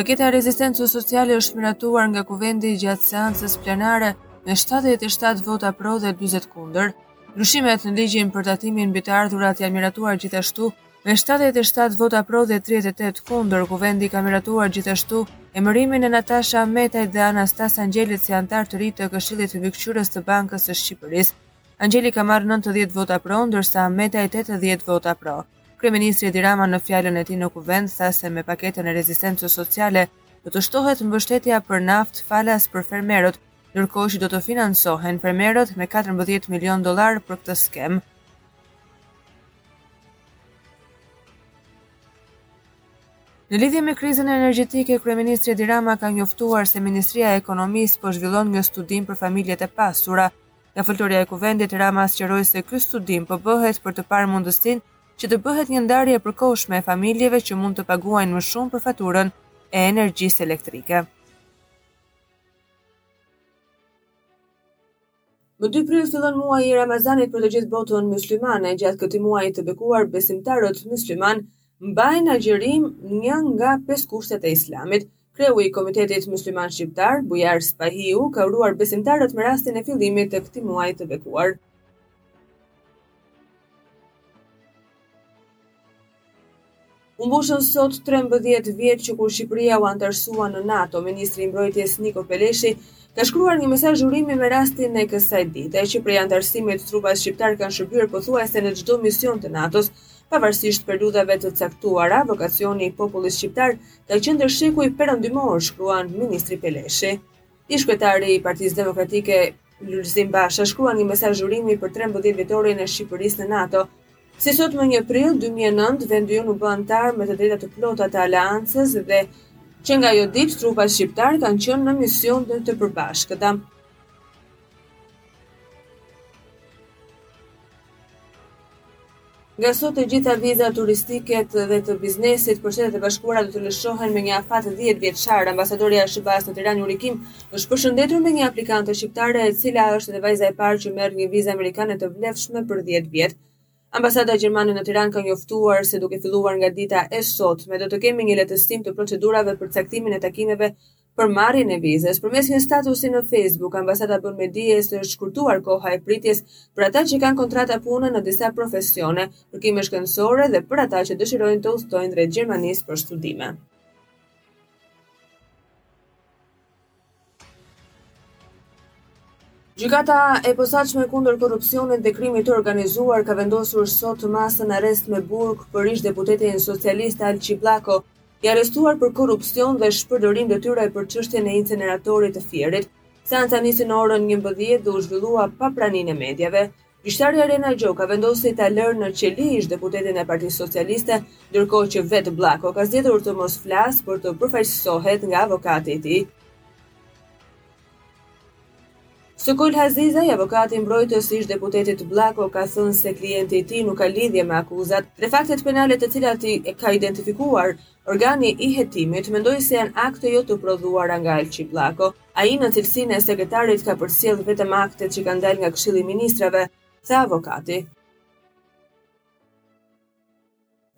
Paketa e rezistencës sociale është miratuar nga kuvendi gjatë seancës plenare me 77 vota pro dhe 20 kundër. Ndryshimet në ligjin për tatimin mbi të ardhurat janë miratuar gjithashtu me 77 vota pro dhe 38 kundër. Kuvendi ka miratuar gjithashtu emërimin e Natasha Metaj dhe Anastas Angjelit si anëtarë të rinj të Këshillit Mbikëqyrës të Bankës së Shqipërisë. Angjeli ka marrë nëntëdhjetë vota pro, ndërsa Metaj tetëdhjetë vota pro. Kryeministri Edi Rama në fjalën e tij në Kuvend tha se me paketën e rezistencës sociale do të shtohet mbështetja për naftë falas për fermerët, ndërkohë që do të financohen fermerët me katërmbëdhjetë milionë dollarë për këtë skemë. Në lidhje me krizën energjetike, kryeministri Edi Rama ka njoftuar se Ministria e Ekonomisë po zhvillon një studim për familjet e pasura, Nga foltorja e Kuvendit, Rama sqaroi se ky studim po bëhet për të parë mundësinë që të bëhet një ndarje e përkohshme e familjeve që mund të paguajnë më shumë për faturën e energjisë elektrike. Më dy prill fillon muaji i Ramazanit për të gjithë botën myslimane. Gjatë këtij muaji të bekuar, besimtarët myslimanë mbajnë agjërim një nga pesë kushtet e Islamit. Kreu i Komitetit Mysliman Shqiptar, Bujar Spahiu, ka uruar besimtarët me rastin e fillimit të këtij muaji të bekuar. U mbushën sot trembëdhjetë vjet që kur Shqipëria u anëtarësua në NATO, ministri i Mbrojtjes Niko Peleshi ka shkruar një mesazh urimi me rastin e kësaj dite, që prej anëtarësimit trupat shqiptarë kanë shërbyer pothuajse në çdo mision të NATO-s, pavarësisht periudhave të caktuara, vokacioni i popullit shqiptar Ka qenë ndër shekuj perëndimor, shkruan ministri Peleshi. Ish-kryetari i Partisë Demokratike Lulzim Basha shkruan një mesazh urimi për 13 vjetorin e Shqipërisë në NATO. Si sot më 1 prill 2009, vendi ynë u bë anëtar me të drejta të plota i Aleancës dhe që nga ajo ditë trupat shqiptarë kanë qenë në misione të përbashkëta. Nga sot të gjitha vizat turistike dhe të biznesit për Shtetet e Bashkuara do të lëshohen me një afat dhjetë vjeçar. Ambasadorja e SHBA-së në Tiranë Yuri Kim është përshëndetur me një aplikante shqiptare e cila është edhe vajza e parë që merr një vizë amerikane të vlefshme për dhjetë vjet. Ambasada gjermane në Tiranë ka njoftuar se duke filluar nga dita e sotme do të kemi një lehtësim të procedurave për caktimin e takimeve për marrjen e vizës. Përmes një statusi në Facebook, ambasada bën me dije se është shkurtuar koha e pritjes për ata që kanë kontrata pune në disa profesione, kërkime shkencore dhe për ata që dëshirojnë të udhëtojnë drejt Gjermanisë për studime. Gjykata e posaçme kundër korrupsionit dhe krimit të organizuar ka vendosur sot masën arrest me burg për ish-deputetin socialist Alqi Bllako, i arrestuar për korrupsion dhe shpërdorim detyre për çështjen e inceneratorit të Fierit. Seanca nisi në orën njëmbëdhjetë dhe u zhvillua pa praninë e mediave. Gjyqtarja Irena Gjoka vendosi ta lërë në qeli ish-deputetin e Partisë Socialiste, ndërkohë që vetë Bllako ka zgjedhur të mos flasë por të përfaqësohet nga avokati i tij. Sokol Hazizaj, avokati mbrojtës i ish-deputetit Bllako ka thënë se klienti i tij nuk ka lidhje me akuzat. Tre faktet penale të cilat i ka identifikuar organi i hetimit mendoj se janë akte jo të prodhuara nga Alqi Bllako. Ai në cilësinë e sekretarit ka përcjellë vetëm aktet që kanë dalë nga Këshilli i Ministrave, tha avokati.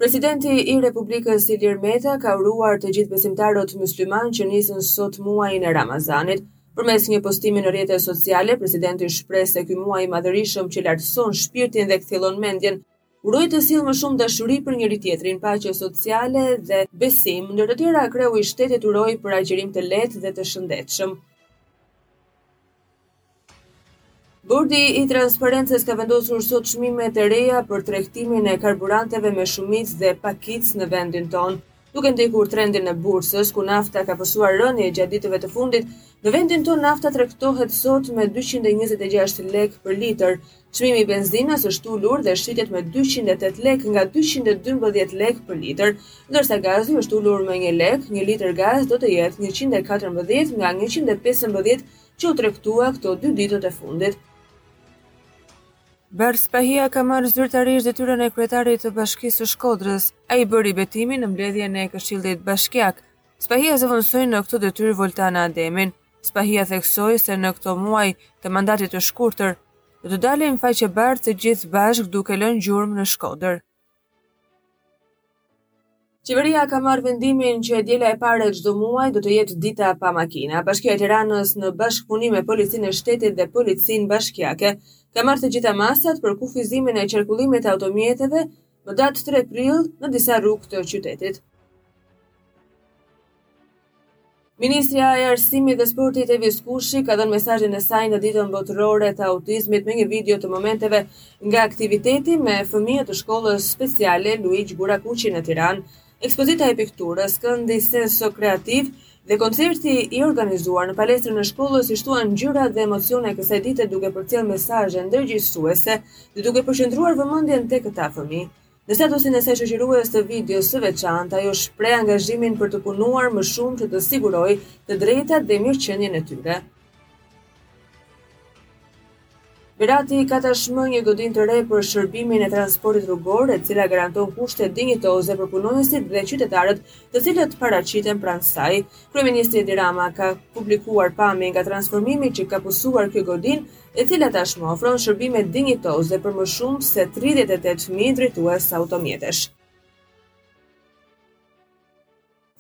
Presidenti i Republikës Ilir Meta ka uruar të gjithë besimtarët myslimanë që nisën sot muajin e Ramazanit. Përmes një postimi në rrjetet sociale, presidenti shprehet se ky muaj i madhërishëm që lartëson shpirtin dhe kthjellon mendjen, uroj të sjellë më shumë dashuri për njëri-tjetrin, paqe sociale dhe besim. Ndër të tjera, kreu i shtetit uroi për agjërim të lehtë dhe të shëndetshëm. Bordi i Transparencës ka vendosur sot çmime të reja për tregtimin e karburanteve me shumicë dhe pakicë në vendin tonë. Duke ndjekur trendin e bursës, ku nafta ka pësuar rënie gjatë ditëve të fundit, në vendin tonë nafta tregtohet sot me 226 lekë për litër. Çmimi i benzinës është ulur dhe shitet me 208 lekë nga 212 lekë për litër, ndërsa gazi është ulur me një lekë, një litër gaz do të jetë 114 nga 115 që u tregtua këto dy ditët e fundit. Bardh Spahia ka marrë zyrtarisht detyrën e kryetarit të bashkisë së Shkodrës. Ai bëri betimin në mbledhjen e këshillit bashkiak. Spahia zëvendësoi në këtë detyrë Voltana Ademin. Spahia theksoi se në këto muaj të mandatit të shkurtër do të dalim faqebardhë të gjithë bashkë duke lënë gjurmë në Shkodër. Qeveria ka marrë vendimin që e diela e parë e çdo muaji do të jetë dita pa makina. Bashkia e Tiranës në bashkëpunim me Policinë e Shtetit dhe Policinë Bashkiake ka marrë të gjitha masat për kufizimin e qarkullimit të automjeteve më datë 3 prill në disa rrugë të qytetit. Ministrja e Arsimit dhe Sportit Evis Kushi ka dhënë mesazhin e saj në Ditën Botërore të Autizmit me një video të momenteve nga aktiviteti me fëmijë të shkollës speciale Luigj Gurakuqi në Tiranë, ekspozita e pikturës, këndi sensokreativ dhe koncerti i organizuar në palestrën e shkollës i shtuan ngjyra dhe emocione kësaj dite duke përcjellë mesazhe ndërgjegjësuese dhe duke përqendruar vëmendjen te këta fëmijë. Në statusin e saj shoqërues të videos së veçantë, ajo shpreh angazhimin për të punuar më shumë që të sigurojë të drejtat dhe mirëqenien e tyre. Berati ka tashmë një godinë të re për shërbimin e transportit rrugor, e cila garanton kushte dinjitoze për punonjësit dhe qytetarët, të cilët paraqiten pranë saj. Kryeministri Edi Rama ka publikuar pamje nga transformimi që ka pësuar kjo godinë e cila tashmë ofron shërbime dinjitoze për më shumë se tridhjetë e tetë mijë drejtues automjetesh.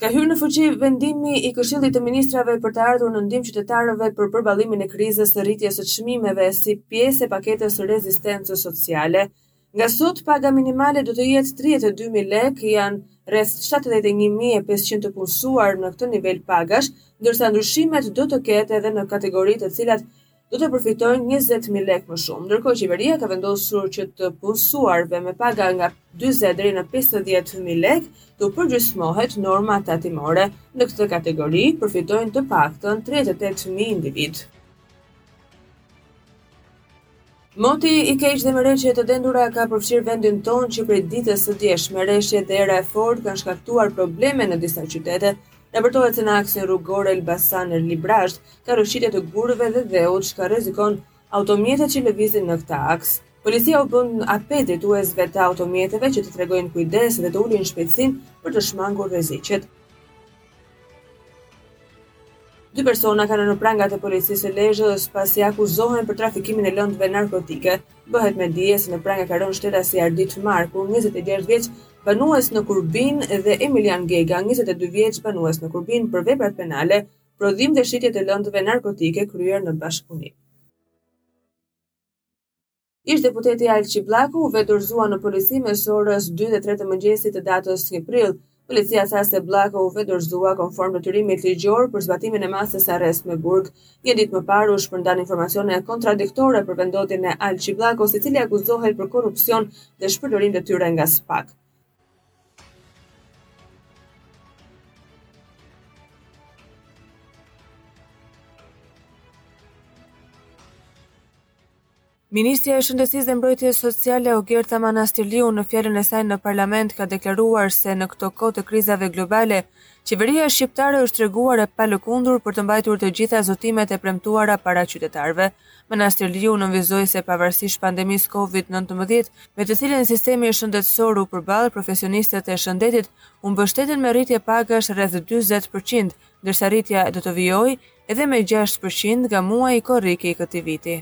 Ka hyrë në fuqi vendimi i Këshillit të Ministrave për të ardhur në ndihmë qytetarëve për përballimin e krizës së rritjes së çmimeve si pjesë e paketës së rezistencës sociale. Nga sot paga minimale do të jetë tridhjetë e dy mijë lekë, janë rreth shtatëdhjetë e një mijë e pesëqind të punësuar në këtë nivel pagash, ndërsa ndryshimet do të ketë edhe në kategori të cilat do të përfitojnë njëzet mijë lekë më shumë. Ndërkohë qeveria ka vendosur që të punësuarve me paga nga dyzet deri në pesëdhjetë mijë lekë t'u përgjysmohet norma tatimore. Në këtë kategori përfitojnë të paktën tridhjetë e tetë mijë individë. Moti i keq dhe me reshje të dendura ka përfshirë vendin tonë që prej ditës së djeshme. Reshjet dhe era e fortë kanë shkaktuar probleme në disa qytete. Raportohet se në aksin rrugor Elbasan-Librazhd ka rrëshqitje të gurëve dhe dheut, çka rrezikon automjetet që lëvizin në këtë aks. Policia u bën apel drejtuesve të automjeteve që të tregojnë kujdes dhe të ulin shpejtësinë për të shmangur rreziqet. Dy persona kanë rënë në prangat e policisë së Lezhës pasi akuzohen për trafikimin e lëndëve narkotike. Bëhet me dije se në pranga ka rënë shtetasi Ardit Marku, 26 vjeç, banues në Kurbin dhe Emilian Gega, 22 vjeç, banues në Kurbin për veprat penale, prodhim dhe shitje të lëndëve narkotike kryer në bashkëpunim. Ish-deputeti Alqi Bllako u vetëdorëzua në polici mes orës dy dhe tre të mëngjesit të datës një prill. Policia tha se Bllako u vetëdorëzua konform detyrimit ligjor për zbatimin e masës arrest me burg. Një ditë më parë u shpërndanë informacione kontradiktore për vendndodhjen e Alqi Bllakos, i cili akuzohet për korrupsion dhe shpërdorim detyre nga SPAK. Ministrja e Shëndetësisë dhe Mbrojtjes Sociale Ogerta Manastirliu në fjalën e saj në parlament ka deklaruar se në këto kohë të krizave globale, qeveria shqiptare është treguar e palëkundur për të mbajtur të gjitha zotimet e premtuara para qytetarëve. Manastirliu nënvizoi se pavarësisht pandemisë COVID-19, me të cilën sistemi shëndetësor u përball, profesionistët e shëndetit u mbështetën me rritje pagash rreth dyzet për qind, ndërsa rritja do të vijojë Edhe me gjashtë për qind nga muaji korrik i këtij viti.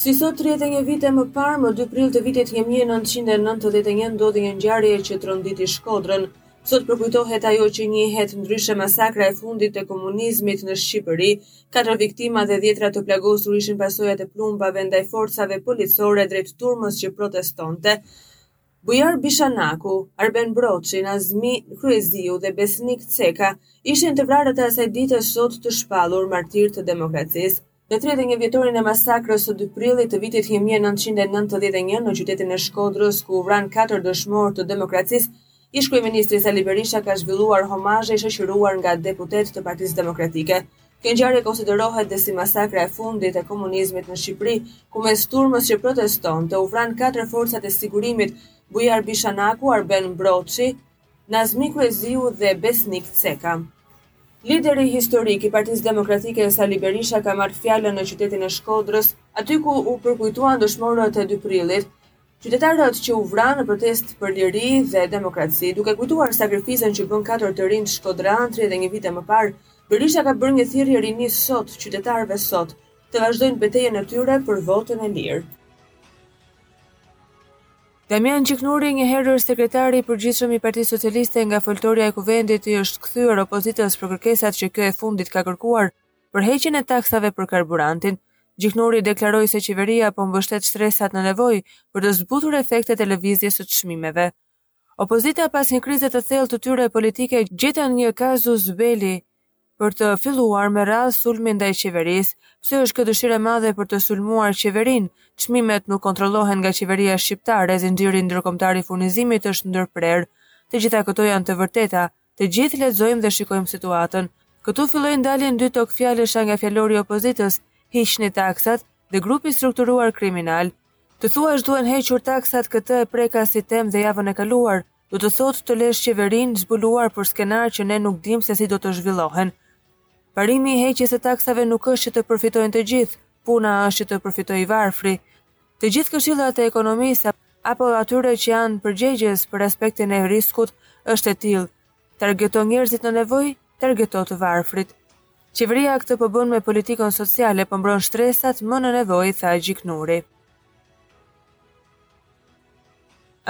Si sot tridhjetë e një vite më parë, më dy prill të vitit një mijë e nëntëqind e nëntëdhjetë e një ndodhi një ngjarje që tronditi Shkodrën. Sot përkujtohet ajo që njihet ndryshe masakra e fundit e komunizmit në Shqipëri. Katër viktima dhe dhjetra të plagosur ishin pasojat e plumbave ndaj forcave policore drejt turmës që protestonte. Bujar Bishanaku, Arben Broci, Nazmi Kryeziu dhe Besnik Ceka ishin të vrarët e asaj dite sot të shpallur martirë të demokracisë. Në tridhjetë e një vjetorin e masakrës së dy prillit të vitit një mijë e nëntëqind e nëntëdhjetë e një në qytetin e Shkodrës, ku u vranë katër dëshmorë të demokracisë, ish-kryeministri Sali Berisha ka zhvilluar homazhe i shoqëruar nga deputetë të Partisë Demokratike. Kjo ngjarje konsiderohet dhe si masakra e fundit e komunizmit në Shqipëri, ku mes turmës që protestonte u vranë katër forcat e sigurimit, Bujar Bishanaku, Arben Broci, Nazmi Kryeziu dhe Besnik Ceka. Lideri historik i Partisë Demokratike Sali Berisha ka marrë fjalën në qytetin e Shkodrës, aty ku u përkujtuan dëshmorët e dy prillit, Qytetarët që u vranë në protestë për liri dhe demokraci, duke kujtuar sakrificën që bënë katër të rinjtë shkodranë tridhjetë e një vite më parë, Berisha ka bërë një thirrje rinisë sot, qytetarëve sot, të vazhdojnë betejën e tyre për votën e lirë. Damian Gjiknuri, njëherësh sekretari i përgjithshëm i Partisë Socialiste nga foltorja e Kuvendit, i është kthyer opozitës për kërkesat që kjo e fundit ka kërkuar Për heqjen e taksave për karburantin, Gjiknuri deklaroi se qeveria po mbështet shtresat në nevojë për të zbutur efektet e lëvizjes së çmimeve. Opozita pas një krize të thellë të tyre politike gjetën një kazus beli për të filluar me radhë sulmin ndaj qeverisë. Pse është kjo dëshirë e madhe për të sulmuar qeverinë? Çmimet nuk kontrollohen nga qeveria shqiptare, zinxhiri ndërkombëtar i furnizimit është ndërprerë. Të gjitha këto janë të vërteta, Të gjithë lexojmë dhe shikojmë situatën. Këtu fillojnë dalin dy togfjalësha nga fjalori i opozitës, hiqni taksat, dhe grupi i strukturuar kriminal. Të thuash duhen hequr taksat këtë e preka si temë dhe javën e kaluar, do të thotë të lesh qeverinë zbuluar për skenarë që ne nuk dimë se si do të zhvillohen. Parimi i heqjes së taksave nuk është që të përfitojnë të gjithë, puna është që të përfitojë i varfri. Të gjithë këshillat e ekonomisë apo atyre që janë përgjegjës për aspektin e riskut është e tillë. Targeto njerëzit në nevojë, targeto të varfrit. Qeveria këtë po bën me politikën sociale, po mbron shtresat më në nevojë, tha Gjiknuri.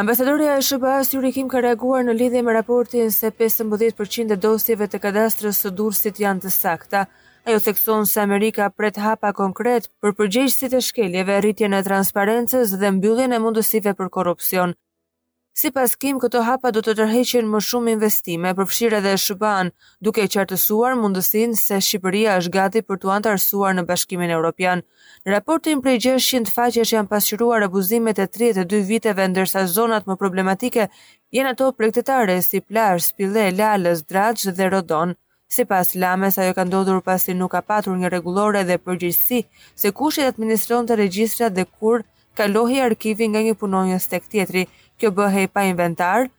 Ambasadorja e SHBA-së Yuri Kim ka reaguar në lidhje me raportin se 15% e dosjeve të kadastrës së Durrësit janë të sakta. Ajo thekson se Amerika pret hapa konkretë për përgjegjësit e shkeljeve, rritjen e transparencës dhe mbylljen e mundësive për korrupsion. Sipas Kim, këto hapa do të tërheqin më shumë investime, përfshirë edhe SHBA-në, duke qartësuar mundësinë se Shqipëria është gati për t'u anëtarësuar në Bashkimin Evropian. Në raportin prej gjashtëqind faqesh janë pasqyruar abuzimet e tridhjetë e dy viteve ndërsa zonat më problematike janë ato bregdetare si Plazh, Spille, Lalëz, Draç dhe Rodon. Sipas Lames ajo ka ndodhur pasi nuk ka patur një rregullore dhe përgjegjësi se kush i administronte regjistrat dhe kur kalohej arkivi nga një punonjës tek tjetri, kjo bëhej pa inventar,